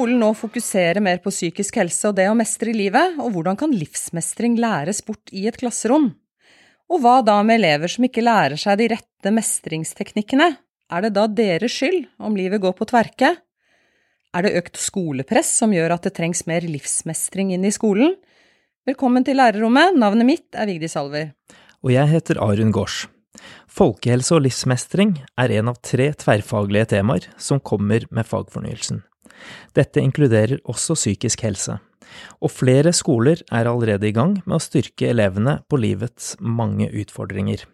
skolen nå fokusere mer på psykisk helse og det å mestre i livet, og hvordan kan livsmestring læres bort i et klasserom? Og hva da med elever som ikke lærer seg de rette mestringsteknikkene? Er det da deres skyld om livet går på tverke? Er det økt skolepress som gjør at det trengs mer livsmestring inn i skolen? Velkommen til lærerrommet, navnet mitt er Vigdis Alver. Og jeg heter Arun Gaards. Folkehelse og livsmestring er en av tre tverrfaglige temaer som kommer med fagfornyelsen. Dette inkluderer også psykisk helse, og flere skoler er allerede i gang med å styrke elevene på livets mange utfordringer.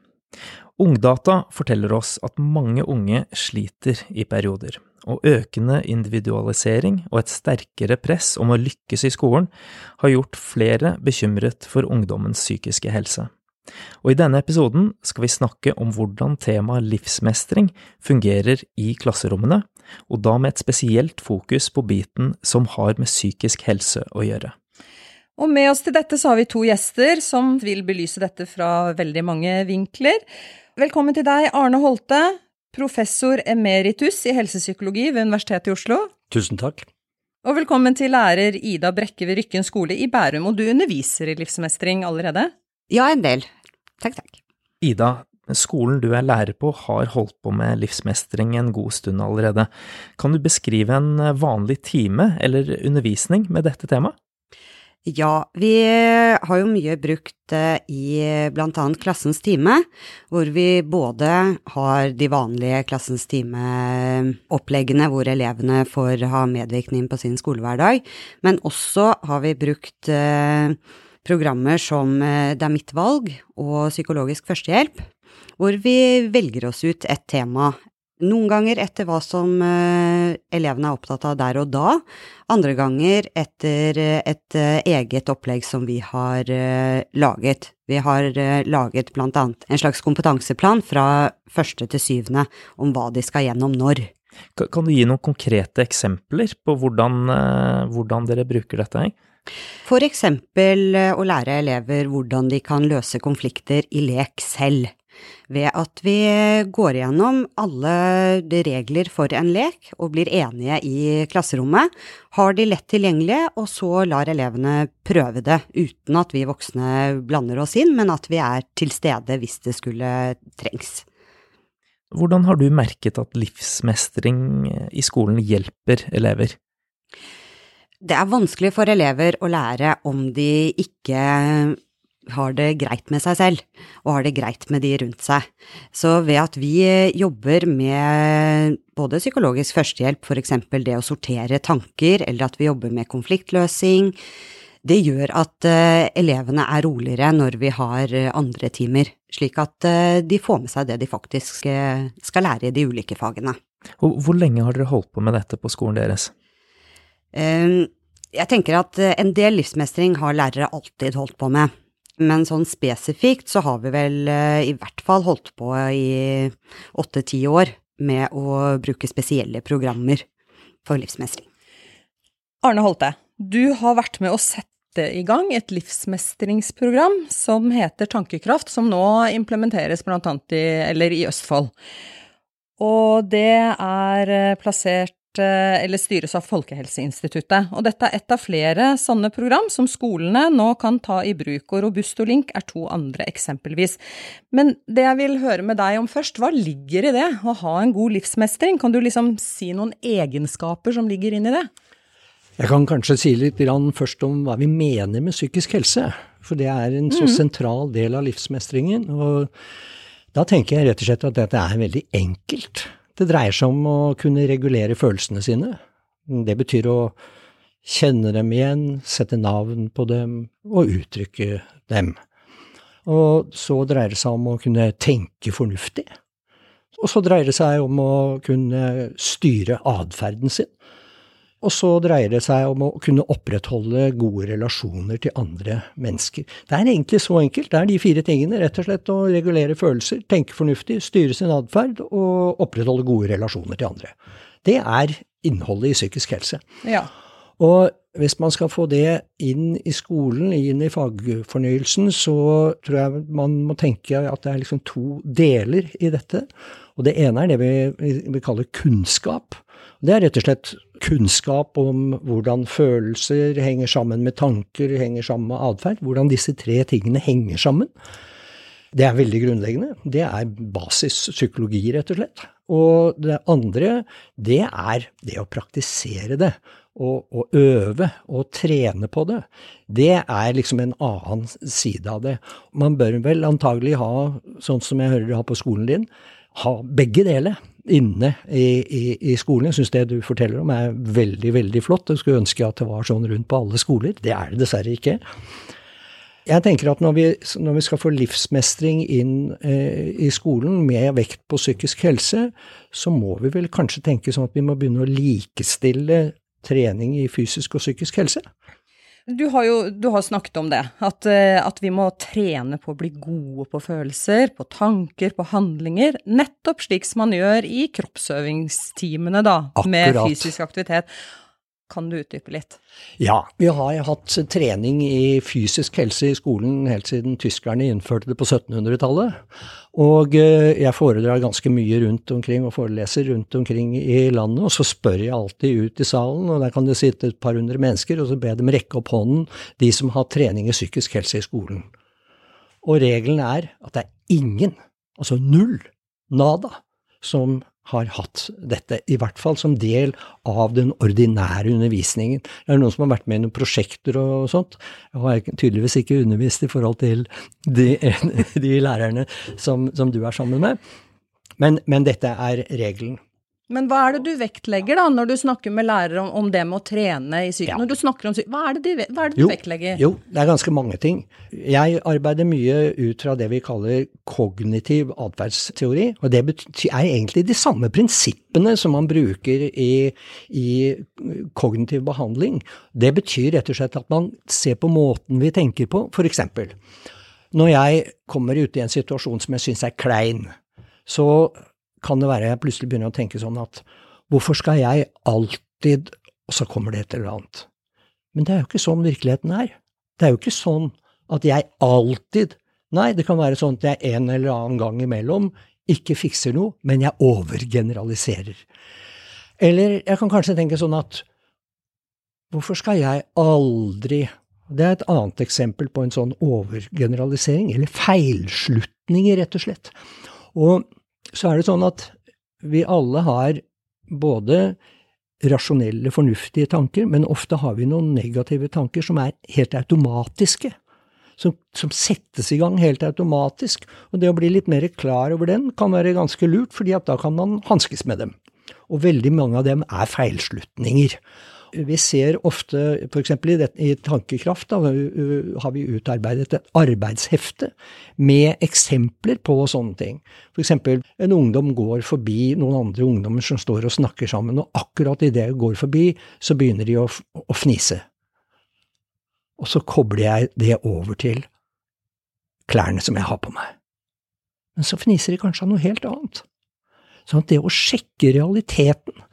Ungdata forteller oss at mange unge sliter i perioder, og økende individualisering og et sterkere press om å lykkes i skolen har gjort flere bekymret for ungdommens psykiske helse. Og i denne episoden skal vi snakke om hvordan temaet livsmestring fungerer i klasserommene, og da med et spesielt fokus på biten som har med psykisk helse å gjøre. Og med oss til dette så har vi to gjester som vil belyse dette fra veldig mange vinkler. Velkommen til deg, Arne Holte, professor emeritus i helsepsykologi ved Universitetet i Oslo. Tusen takk. Og velkommen til lærer Ida Brekke ved Rykken skole i Bærum, og du underviser i livsmestring allerede? Ja, en del. Takk, takk. Ida, skolen du er lærer på har holdt på med livsmestring en god stund allerede. Kan du beskrive en vanlig time eller undervisning med dette temaet? Ja, vi har jo mye brukt i blant annet Klassens time, hvor vi både har de vanlige Klassens time-oppleggene hvor elevene får ha medvirkning på sin skolehverdag, men også har vi brukt programmer som eh, Det er mitt valg og Psykologisk førstehjelp, hvor vi velger oss ut et tema. Noen ganger etter hva som eh, elevene er opptatt av der og da, andre ganger etter eh, et eget opplegg som vi har laget. Vi har laget blant annet en slags kompetanseplan fra første til syvende om hva de skal gjennom når. Kan du gi noen konkrete eksempler på hvordan, hvordan dere bruker dette? For eksempel eh, å lære elever hvordan de kan løse konflikter i lek selv, ved at vi går gjennom alle regler for en lek og blir enige i klasserommet, har de lett tilgjengelige, og så lar elevene prøve det uten at vi voksne blander oss inn, men at vi er til stede hvis det skulle trengs. Hvordan har du merket at livsmestring i skolen hjelper elever? Det er vanskelig for elever å lære om de ikke har det greit med seg selv, og har det greit med de rundt seg. Så ved at vi jobber med både psykologisk førstehjelp, eksempel det å sortere tanker, eller at vi jobber med konfliktløsing, det gjør at uh, elevene er roligere når vi har uh, andre timer, slik at de får med seg det de faktisk skal lære i de ulike fagene. Og hvor lenge har dere holdt på med dette på skolen deres? Jeg tenker at eh, en del livsmestring har lærere alltid holdt på med. Men sånn spesifikt så har vi vel eh, i hvert fall holdt på i åtte-ti år med å bruke spesielle programmer for livsmestring. Arne Holte, du har vært med å sette i gang et livsmestringsprogram som heter Tankekraft, som nå implementeres blant annet i, i Østfold. Og det er eh, plassert eller styres av Folkehelseinstituttet. Og dette er et av flere sånne program som skolene nå kan ta i bruk, og Robustolink er to andre eksempelvis. Men det jeg vil høre med deg om først, hva ligger i det å ha en god livsmestring? Kan du liksom si noen egenskaper som ligger inn i det? Jeg kan kanskje si litt først om hva vi mener med psykisk helse. For det er en så mm. sentral del av livsmestringen. Og da tenker jeg rett og slett at dette er veldig enkelt. Det dreier seg om å kunne regulere følelsene sine. Det betyr å kjenne dem igjen, sette navn på dem og uttrykke dem. Og så dreier det seg om å kunne tenke fornuftig. Og så dreier det seg om å kunne styre atferden sin. Og så dreier det seg om å kunne opprettholde gode relasjoner til andre mennesker. Det er egentlig så enkelt. Det er de fire tingene. Rett og slett å regulere følelser, tenke fornuftig, styre sin atferd og opprettholde gode relasjoner til andre. Det er innholdet i psykisk helse. Ja. Og hvis man skal få det inn i skolen, inn i fagfornyelsen, så tror jeg man må tenke at det er liksom to deler i dette. Og det ene er det vi, vi kaller kunnskap. Det er rett og slett kunnskap om hvordan følelser henger sammen med tanker, henger sammen med atferd. Hvordan disse tre tingene henger sammen. Det er veldig grunnleggende. Det er basispsykologi, rett og slett. Og det andre, det er det å praktisere det. Og, og, øve og trene på det. Det er liksom en annen side av det. Man bør vel antagelig ha, sånn som jeg hører du har på skolen din, ha begge deler inne i, i, i skolen. Jeg syns det du forteller om er veldig, veldig flott. Jeg skulle ønske at det var sånn rundt på alle skoler. Det er det dessverre ikke. Jeg tenker at når vi, når vi skal få livsmestring inn eh, i skolen med vekt på psykisk helse, så må vi vel kanskje tenke sånn at vi må begynne å likestille trening i fysisk og psykisk helse. Du har jo du har snakket om det, at, eh, at, vi må trene på å bli gode på følelser, på tanker, på handlinger. Nettopp slik som man gjør i kroppsøvingstimene, da, Akkurat. med fysisk aktivitet. Kan du utdype litt? Ja, vi har hatt trening i fysisk helse i skolen helt siden tyskerne innførte det på 1700-tallet. Og eh, jeg foredrar ganske mye rundt omkring og foreleser rundt omkring i landet, og så spør jeg alltid ut i salen, og der kan det sitte et par hundre mennesker, og så ber jeg dem rekke opp hånden, de som har trening i psykisk helse i skolen. Og regelen er at det er ingen, altså null, nada, som har hatt dette, i hvert fall som del av den ordinære undervisningen. Det er noen som har vært med i noen prosjekter og sånt. Jeg har tydeligvis ikke undervist i forhold til de, de lærerne som, som, du er sammen med, men, men dette er regelen. Men hva er det du vektlegger da, når du snakker med lærere om, om det med å trene i psyken? Ja. Når du snakker om psyken, hva er det, de, hva er det du jo, vektlegger? Jo, det er ganske mange ting. Jeg arbeider mye ut fra det vi kaller kognitiv atferdsteori. Og det er egentlig de samme prinsippene som man bruker i, i kognitiv behandling. Det betyr rett og slett at man ser på måten vi tenker på, eksempel. Når jeg kommer ut i en situasjon som jeg syns er klein, så kan det være jeg plutselig begynner å tenke sånn at hvorfor skal jeg alltid Og så kommer det et eller annet. Men det er jo ikke sånn virkeligheten er. Det er jo ikke sånn at jeg alltid Nei, det kan være sånn at jeg en eller annen gang imellom ikke fikser noe, men jeg overgeneraliserer. Eller jeg kan kanskje tenke sånn at hvorfor skal jeg aldri Det er et annet eksempel på en sånn overgeneralisering, eller feilslutninger, rett og slett. Og så er det sånn at vi alle har både rasjonelle, fornuftige tanker, men ofte har vi noen negative tanker som er helt automatiske. Som, som, settes i gang helt automatisk. Og det å bli litt mer klar over den kan være ganske lurt, fordi at da kan man hanskes med dem. Og veldig mange av dem er feilslutninger. Vi ser ofte, f.eks. I, i Tankekraft, da, har vi utarbeidet et arbeidshefte med eksempler på sånne ting. F.eks. en ungdom går forbi noen andre ungdommer som står og snakker sammen, og akkurat idet de går forbi, så begynner de å, å fnise. Og så kobler jeg det over til klærne som jeg har på meg. Men så fniser de kanskje av noe helt annet. Sånn at det å sjekke realiteten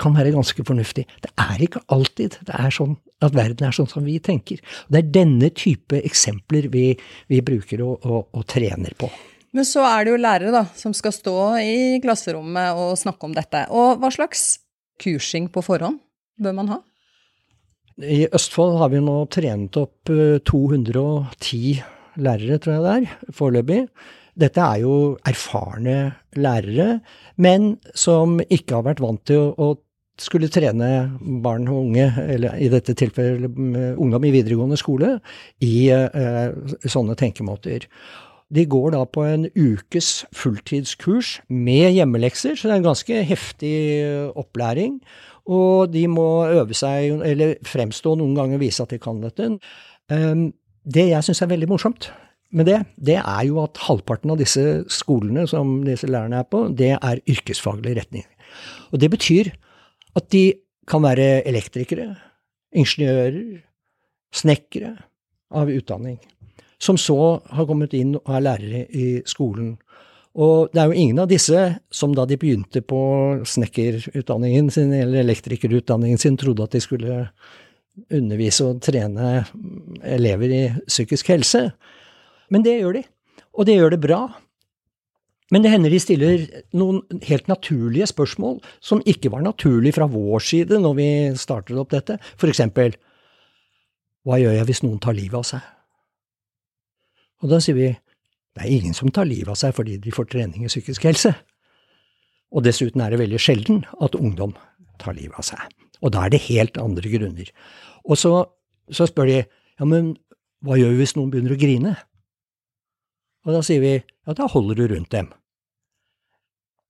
kan være ganske fornuftig. Det er ikke alltid det er sånn at verden er sånn som vi tenker. Det er denne type eksempler vi, vi bruker og, og, og, trener på. Men så er det jo lærere da, som skal stå i klasserommet og snakke om dette. Og hva slags kursing på forhånd bør man ha? I Østfold har vi nå trent opp 210 eh, lærere, tror jeg det er, foreløpig. Dette er jo erfarne lærere, men som ikke har vært vant til å, å skulle trene barn og unge, eller i dette tilfellet ungdom i videregående skole, i eh, sånne tenkemåter. De går da på en ukes fulltidskurs med hjemmelekser, så det er en ganske heftig opplæring. Og de må øve seg, eller fremstå noen ganger, vise at de kan dette. Um, det jeg syns er veldig morsomt med det, det er jo at halvparten av disse skolene som disse lærerne er på, det er yrkesfaglig retning. Og det betyr at de kan være elektrikere, ingeniører, snekkere av utdanning, som så har kommet inn og er lærere i skolen. Og det er jo ingen av disse som da de begynte på snekkerutdanningen sin eller elektrikerutdanningen sin, trodde at de skulle undervise og trene elever i psykisk helse. Men det gjør de, og det gjør det bra. Men det hender de stiller noen helt naturlige spørsmål som ikke var naturlig fra vår side når vi startet opp dette. For eksempel, hva gjør jeg hvis noen tar livet av seg? Og da sier vi, det er ingen som tar livet av seg fordi de får trening i psykisk helse. Og dessuten er det veldig sjelden at ungdom tar livet av seg. Og da er det helt andre grunner. Og så, så spør de, ja, men hva gjør vi hvis noen begynner å grine? Og da sier vi ja, da holder du rundt dem.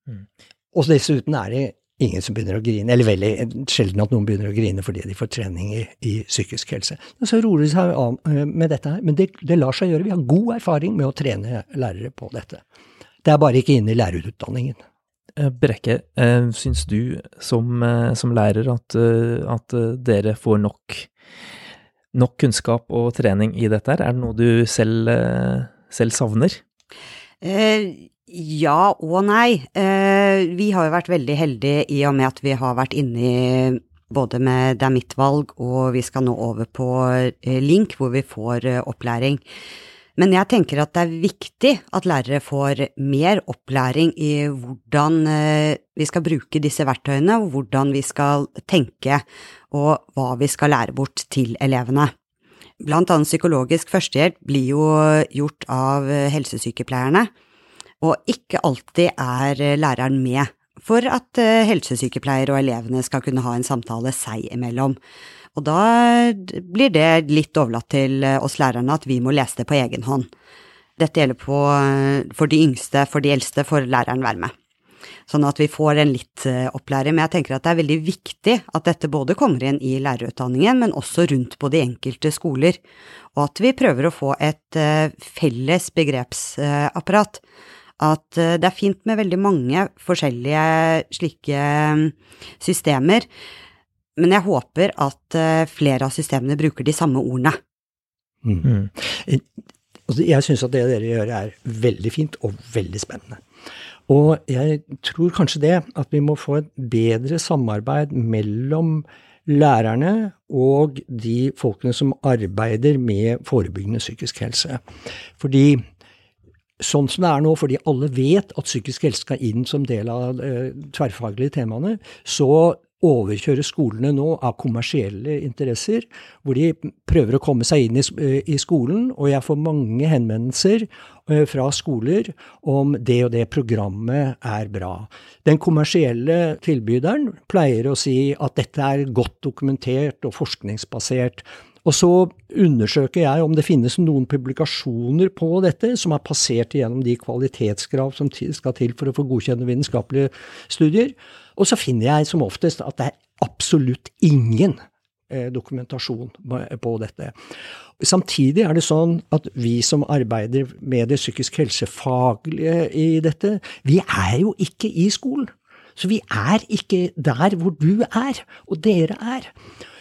Mm. Og dessuten er det ingen som begynner å grine, eller veldig sjelden at noen begynner å grine fordi de får trening i, i psykisk helse. Og så roer de seg av eh, med dette her, men det, det, lar seg gjøre. Vi har god erfaring med å trene lærere på dette. Det er bare ikke inne i lærerutdanningen. Eh, Brekke, eh, syns du som, som lærer at, at, dere får nok, nok kunnskap og trening i dette her? Er det noe du selv, selv savner? Eh, ja og nei. Eh, vi har jo vært veldig heldige i og med at vi har vært inne i både med Det er mitt valg, og vi skal nå over på eh, Link, hvor vi får eh, opplæring. Men jeg tenker at det er viktig at lærere får mer opplæring i hvordan vi skal bruke disse verktøyene, og hvordan vi skal tenke, og hva vi skal lære bort til elevene. Blant annet psykologisk førstehjelp blir jo gjort av helsesykepleierne, og ikke alltid er eh, læreren med for at helsesykepleier og elevene skal kunne ha en samtale seg imellom. Og da blir det litt overlatt til eh, oss lærerne at vi må lese det på egen hånd. Dette gjelder på, for de yngste, for de eldste får læreren være med. Sånn at vi får en litt opplæring. Men jeg tenker at det er veldig viktig at dette både kommer inn i lærerutdanningen, men også rundt på de enkelte skoler. Og at vi prøver å få et felles begrepsapparat at eh, det er fint med veldig mange forskjellige slike mm, systemer, men jeg håper at eh, flere av systemene bruker de samme ordene. Mm. mm. Altså, jeg syns at det dere gjør er veldig fint og veldig spennende. Og jeg tror kanskje det at vi må få et bedre samarbeid mellom lærerne og de folkene som arbeider med forebyggende psykisk helse. Fordi sånn som det er nå, fordi alle vet at psykisk helse skal inn som del av eh, tverrfaglige temaene, så overkjører skolene nå av kommersielle interesser, hvor de prøver å komme seg inn i, eh, i skolen. Og jeg får mange henvendelser eh, fra skoler om det og det programmet er bra. Den kommersielle tilbyderen pleier å si at dette er godt dokumentert og forskningsbasert. Og så undersøker jeg om det finnes noen publikasjoner på dette som er passert gjennom de kvalitetskrav som skal til for å få godkjenne vitenskapelige studier. Og så finner jeg som oftest at det er absolutt ingen eh, dokumentasjon på dette. Samtidig er det sånn at vi som arbeider med det psykisk helsefaglige i dette, vi er jo ikke i skolen. Så vi er ikke der hvor du er, og dere er.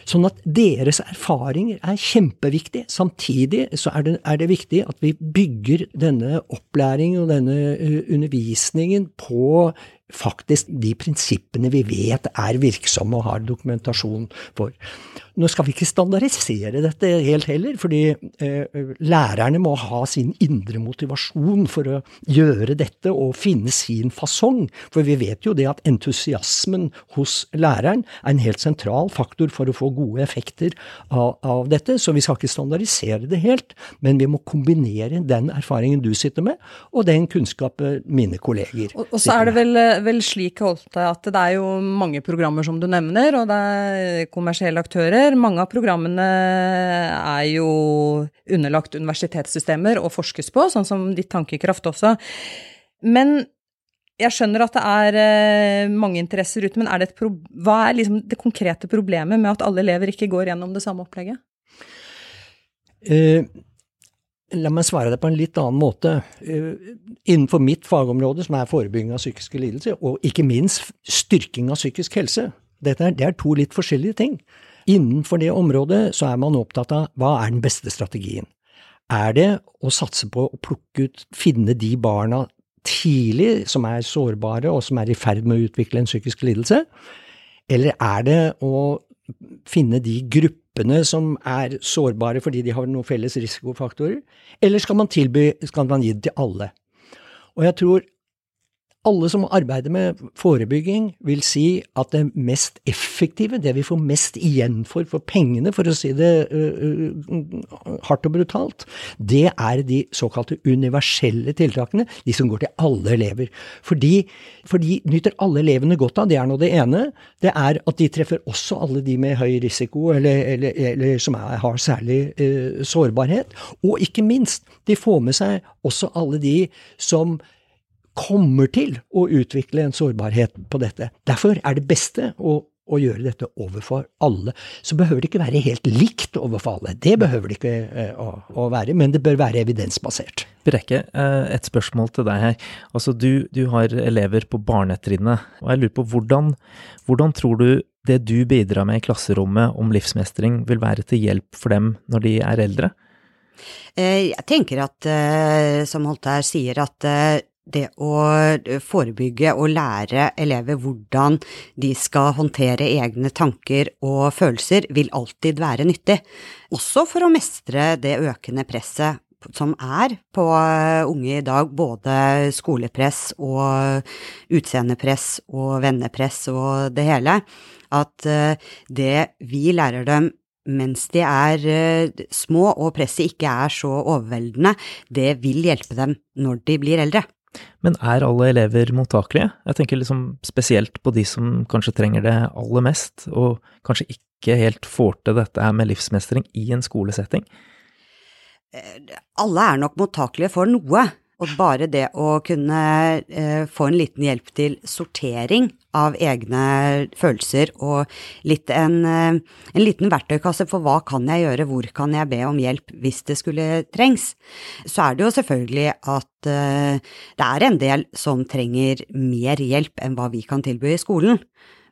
Sånn at deres erfaringer er kjempeviktig. Samtidig så er det, er det viktig at vi bygger denne opplæringen og denne uh, undervisningen på faktisk de prinsippene vi vet er virksomme og har dokumentasjon for. Nå skal vi ikke standardisere dette helt heller, fordi eh, lærerne må ha sin indre motivasjon for å gjøre dette og finne sin fasong. For vi vet jo det at entusiasmen hos læreren er en helt sentral faktor for å få gode effekter av, av dette. Så vi skal ikke standardisere det helt, men vi må kombinere den erfaringen du sitter med, og den kunnskapen mine kolleger og, og så er det vel, vel slik holdt at det er jo mange programmer som du nevner, og det er kommersielle aktører. Mange av programmene er jo underlagt universitetssystemer og forskes på, sånn som Ditt Tankekraft også. Men jeg skjønner at det er eh, mange interesser ute, men er det hva er liksom det konkrete problemet med at alle elever ikke går gjennom det samme opplegget? Uh, la meg svare deg på en litt annen måte. Uh, innenfor mitt fagområde, som er forebygging av psykiske lidelser, og ikke minst styrking av psykisk helse, dette er, det er to litt forskjellige ting. Innenfor det området så er man opptatt av hva er den beste strategien. Er det å satse på å plukke ut, finne de barna tidlig som er sårbare og som er i ferd med å utvikle en psykisk lidelse, eller er det å finne de gruppene som er sårbare fordi de har noen felles risikofaktorer, eller skal man tilby, skal man gi det til alle? Og jeg tror alle som arbeider med forebygging, vil si at det mest effektive, det vi får mest igjen for for pengene, for å si det uh, uh, hardt og brutalt, det er de såkalte universelle tiltakene, de som går til alle elever. For de nyter alle elevene godt av, det er nå det ene. Det er at de treffer også alle de med høy risiko, eller, eller, eller som er, har særlig uh, sårbarhet. Og ikke minst, de får med seg også alle de som kommer til å utvikle en sårbarhet på dette. Derfor er det beste å, å gjøre dette overfor alle. Så behøver det ikke være helt likt overfor alle. Det behøver det ikke uh, å, å, være, men det bør være evidensbasert. Brekke, uh, et spørsmål til deg her. Altså, du, du har elever på barnetrinnet, og jeg lurer på hvordan, hvordan tror du det du bidrar med i klasserommet om livsmestring vil være til hjelp for dem når de er eldre? Eh, jeg tenker at, som Holter sier, at det å eh, forebygge og lære elever hvordan de skal håndtere egne tanker og følelser, vil alltid være nyttig, også for å mestre det økende presset som er på eh, unge i dag, både skolepress og utseendepress og vennepress og det hele, at eh, det vi lærer dem mens de er små og presset ikke er så overveldende, det vil hjelpe dem når de blir eldre. Men er alle elever mottakelige? Jeg tenker liksom spesielt på de som kanskje trenger det aller mest, og kanskje ikke helt får til dette med livsmestring i en skolesetting? Eh, alle er nok mottakelige for noe, og bare det å kunne eh, få en liten hjelp til sortering av egne følelser og litt en, eh, en, liten verktøykasse for hva kan jeg gjøre, hvor kan jeg be om hjelp hvis det skulle trengs, så er det jo selvfølgelig at eh, det er en del som trenger mer hjelp enn hva vi kan tilby i skolen.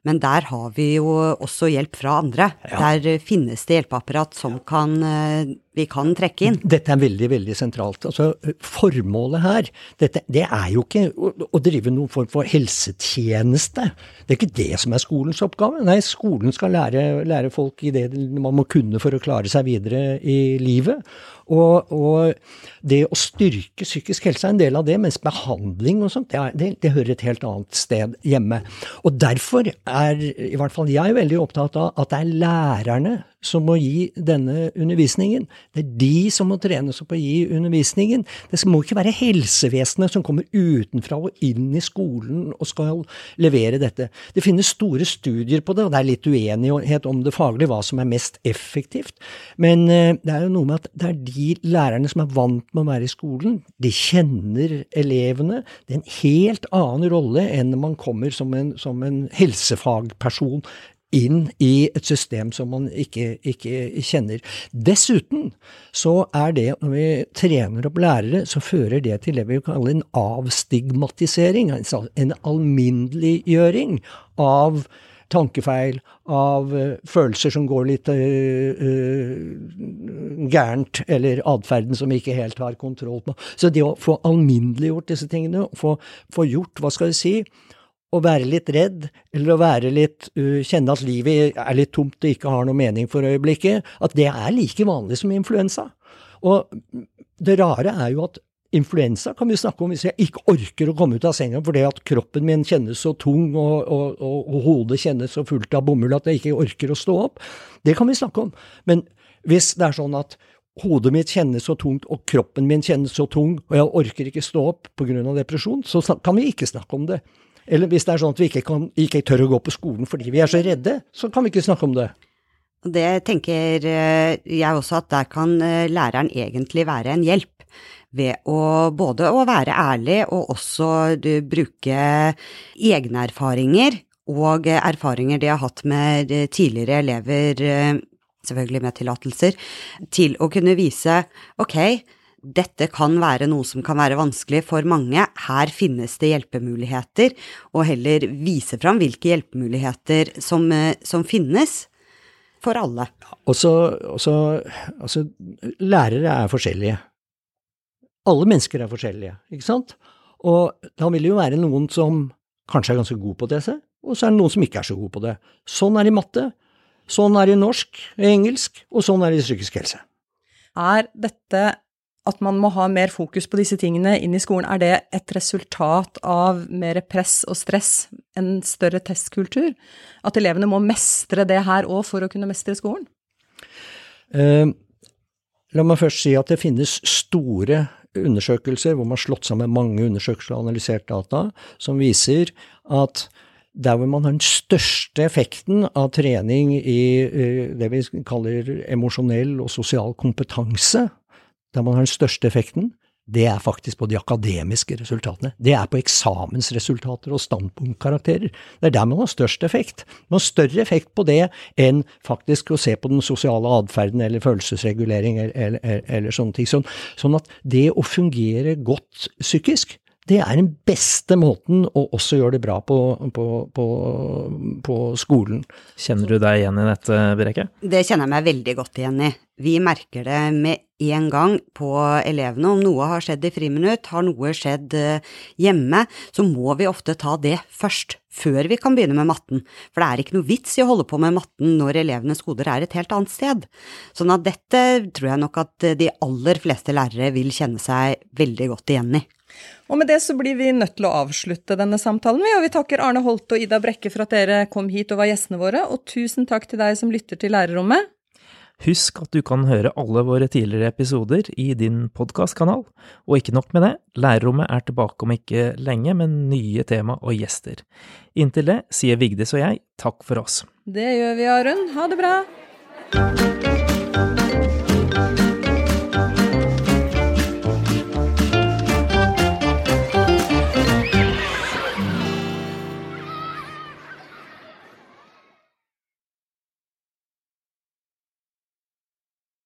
Men der har vi jo også hjelp fra andre. Ja. Der finnes det hjelpeapparat som kan, eh, vi kan trekke inn. Dette er veldig, veldig sentralt. Altså, formålet her, dette, det er jo ikke å, å, drive noen form for helsetjeneste. Det er ikke det som er skolens oppgave. Nei, skolen skal lære, lære folk i det man må kunne for å klare seg videre i livet. Og, og, det å styrke psykisk helse er en del av det, mens behandling og sånt, det, det, det, hører et helt annet sted hjemme. Og derfor er i hvert fall jeg veldig opptatt av at det er lærerne som må gi denne undervisningen. Det er de som må trenes opp å gi undervisningen. Det må ikke være helsevesenet som kommer utenfra og inn i skolen og skal levere dette. Det finnes store studier på det, og det er litt uenighet om det faglige, hva som er mest effektivt. Men eh, det er jo noe med at det er de lærerne som er vant med å være i skolen. De kjenner elevene. Det er en helt annen rolle enn når man kommer som en, som en helsefagperson inn i et system som man ikke, ikke, kjenner. Dessuten så er det, når vi trener opp lærere, så fører det til det vi kaller en avstigmatisering, altså en alminneliggjøring av tankefeil, av uh, følelser som går litt uh, uh, gærent, eller atferden som vi ikke helt har kontroll på. Så det å få alminneliggjort disse tingene, få, få gjort, hva skal jeg si, å være litt redd, eller å være litt, uh, kjenne at livet er litt tomt og ikke har noe mening for øyeblikket, at det er like vanlig som influensa. Og det rare er jo at influensa kan vi snakke om hvis jeg ikke orker å komme ut av senga fordi at kroppen min kjennes så tung og, og, og, og hodet kjennes så fullt av bomull at jeg ikke orker å stå opp. Det kan vi snakke om. Men hvis det er sånn at hodet mitt kjennes så tungt og kroppen min kjennes så tung, og jeg orker ikke stå opp pga. depresjon, så kan vi ikke snakke om det. Eller hvis det er sånn at vi ikke, kan, ikke tør å gå på skolen fordi vi er så redde, så kan vi ikke snakke om det. Det tenker eh, jeg også, at der kan eh, læreren egentlig være en hjelp. Ved å både å være ærlig og også bruke egne erfaringer og erfaringer de har hatt med eh, tidligere elever, selvfølgelig med tillatelser, til å kunne vise ok, dette kan være noe som kan være vanskelig for mange, her finnes det hjelpemuligheter, og heller vise fram hvilke hjelpemuligheter som, eh, som finnes for alle. Også, også, altså, lærere er forskjellige. Alle mennesker er forskjellige, ikke sant? Og da vil det jo være noen som kanskje er ganske god på det, og så er det noen som ikke er så god på det. Sånn er det i matte, sånn er det i norsk, engelsk, og sånn er det i psykisk helse. Er dette at man må ha mer fokus på disse tingene inn i skolen, er det et resultat av mer press og stress, en større testkultur? At elevene må mestre det her òg for å kunne mestre skolen? Eh, la meg først si at det finnes store undersøkelser hvor man har slått sammen mange undersøkelser og analysert data, som viser at der hvor man har den største effekten av trening i eh, det vi kaller emosjonell og sosial kompetanse, der man har den største effekten, det er faktisk på de akademiske resultatene. Det er på eksamensresultater og standpunktkarakterer. Det er der man har størst effekt. Man har større effekt på det enn faktisk å se på den sosiale atferden eller følelsesregulering eller, eller, eller sånne ting. Sånn, sånn at det å fungere godt psykisk, det er den beste måten å også gjøre det bra på, på, på, på skolen. Kjenner du deg igjen i dette, Brekke? Det kjenner jeg meg veldig godt igjen i. Vi merker det med en gang på elevene. Om noe har skjedd i friminutt, har noe skjedd eh, hjemme, så må vi ofte ta det først, før vi kan begynne med matten. For det er ikke noe vits i å holde på med matten når elevenes koder er et helt annet sted. Sånn at dette tror jeg nok at de aller fleste lærere vil kjenne seg veldig godt igjen i. Og med det så blir vi nødt til å avslutte denne samtalen, og vi takker Arne Holte og Ida Brekke for at dere kom hit og var gjestene våre, og tusen takk til deg som lytter til Lærerrommet. Husk at du kan høre alle våre tidligere episoder i din podkastkanal, og ikke nok med det, Lærerrommet er tilbake om ikke lenge med nye tema og gjester. Inntil det sier Vigdis og jeg takk for oss. Det gjør vi, Arun. Ha det bra.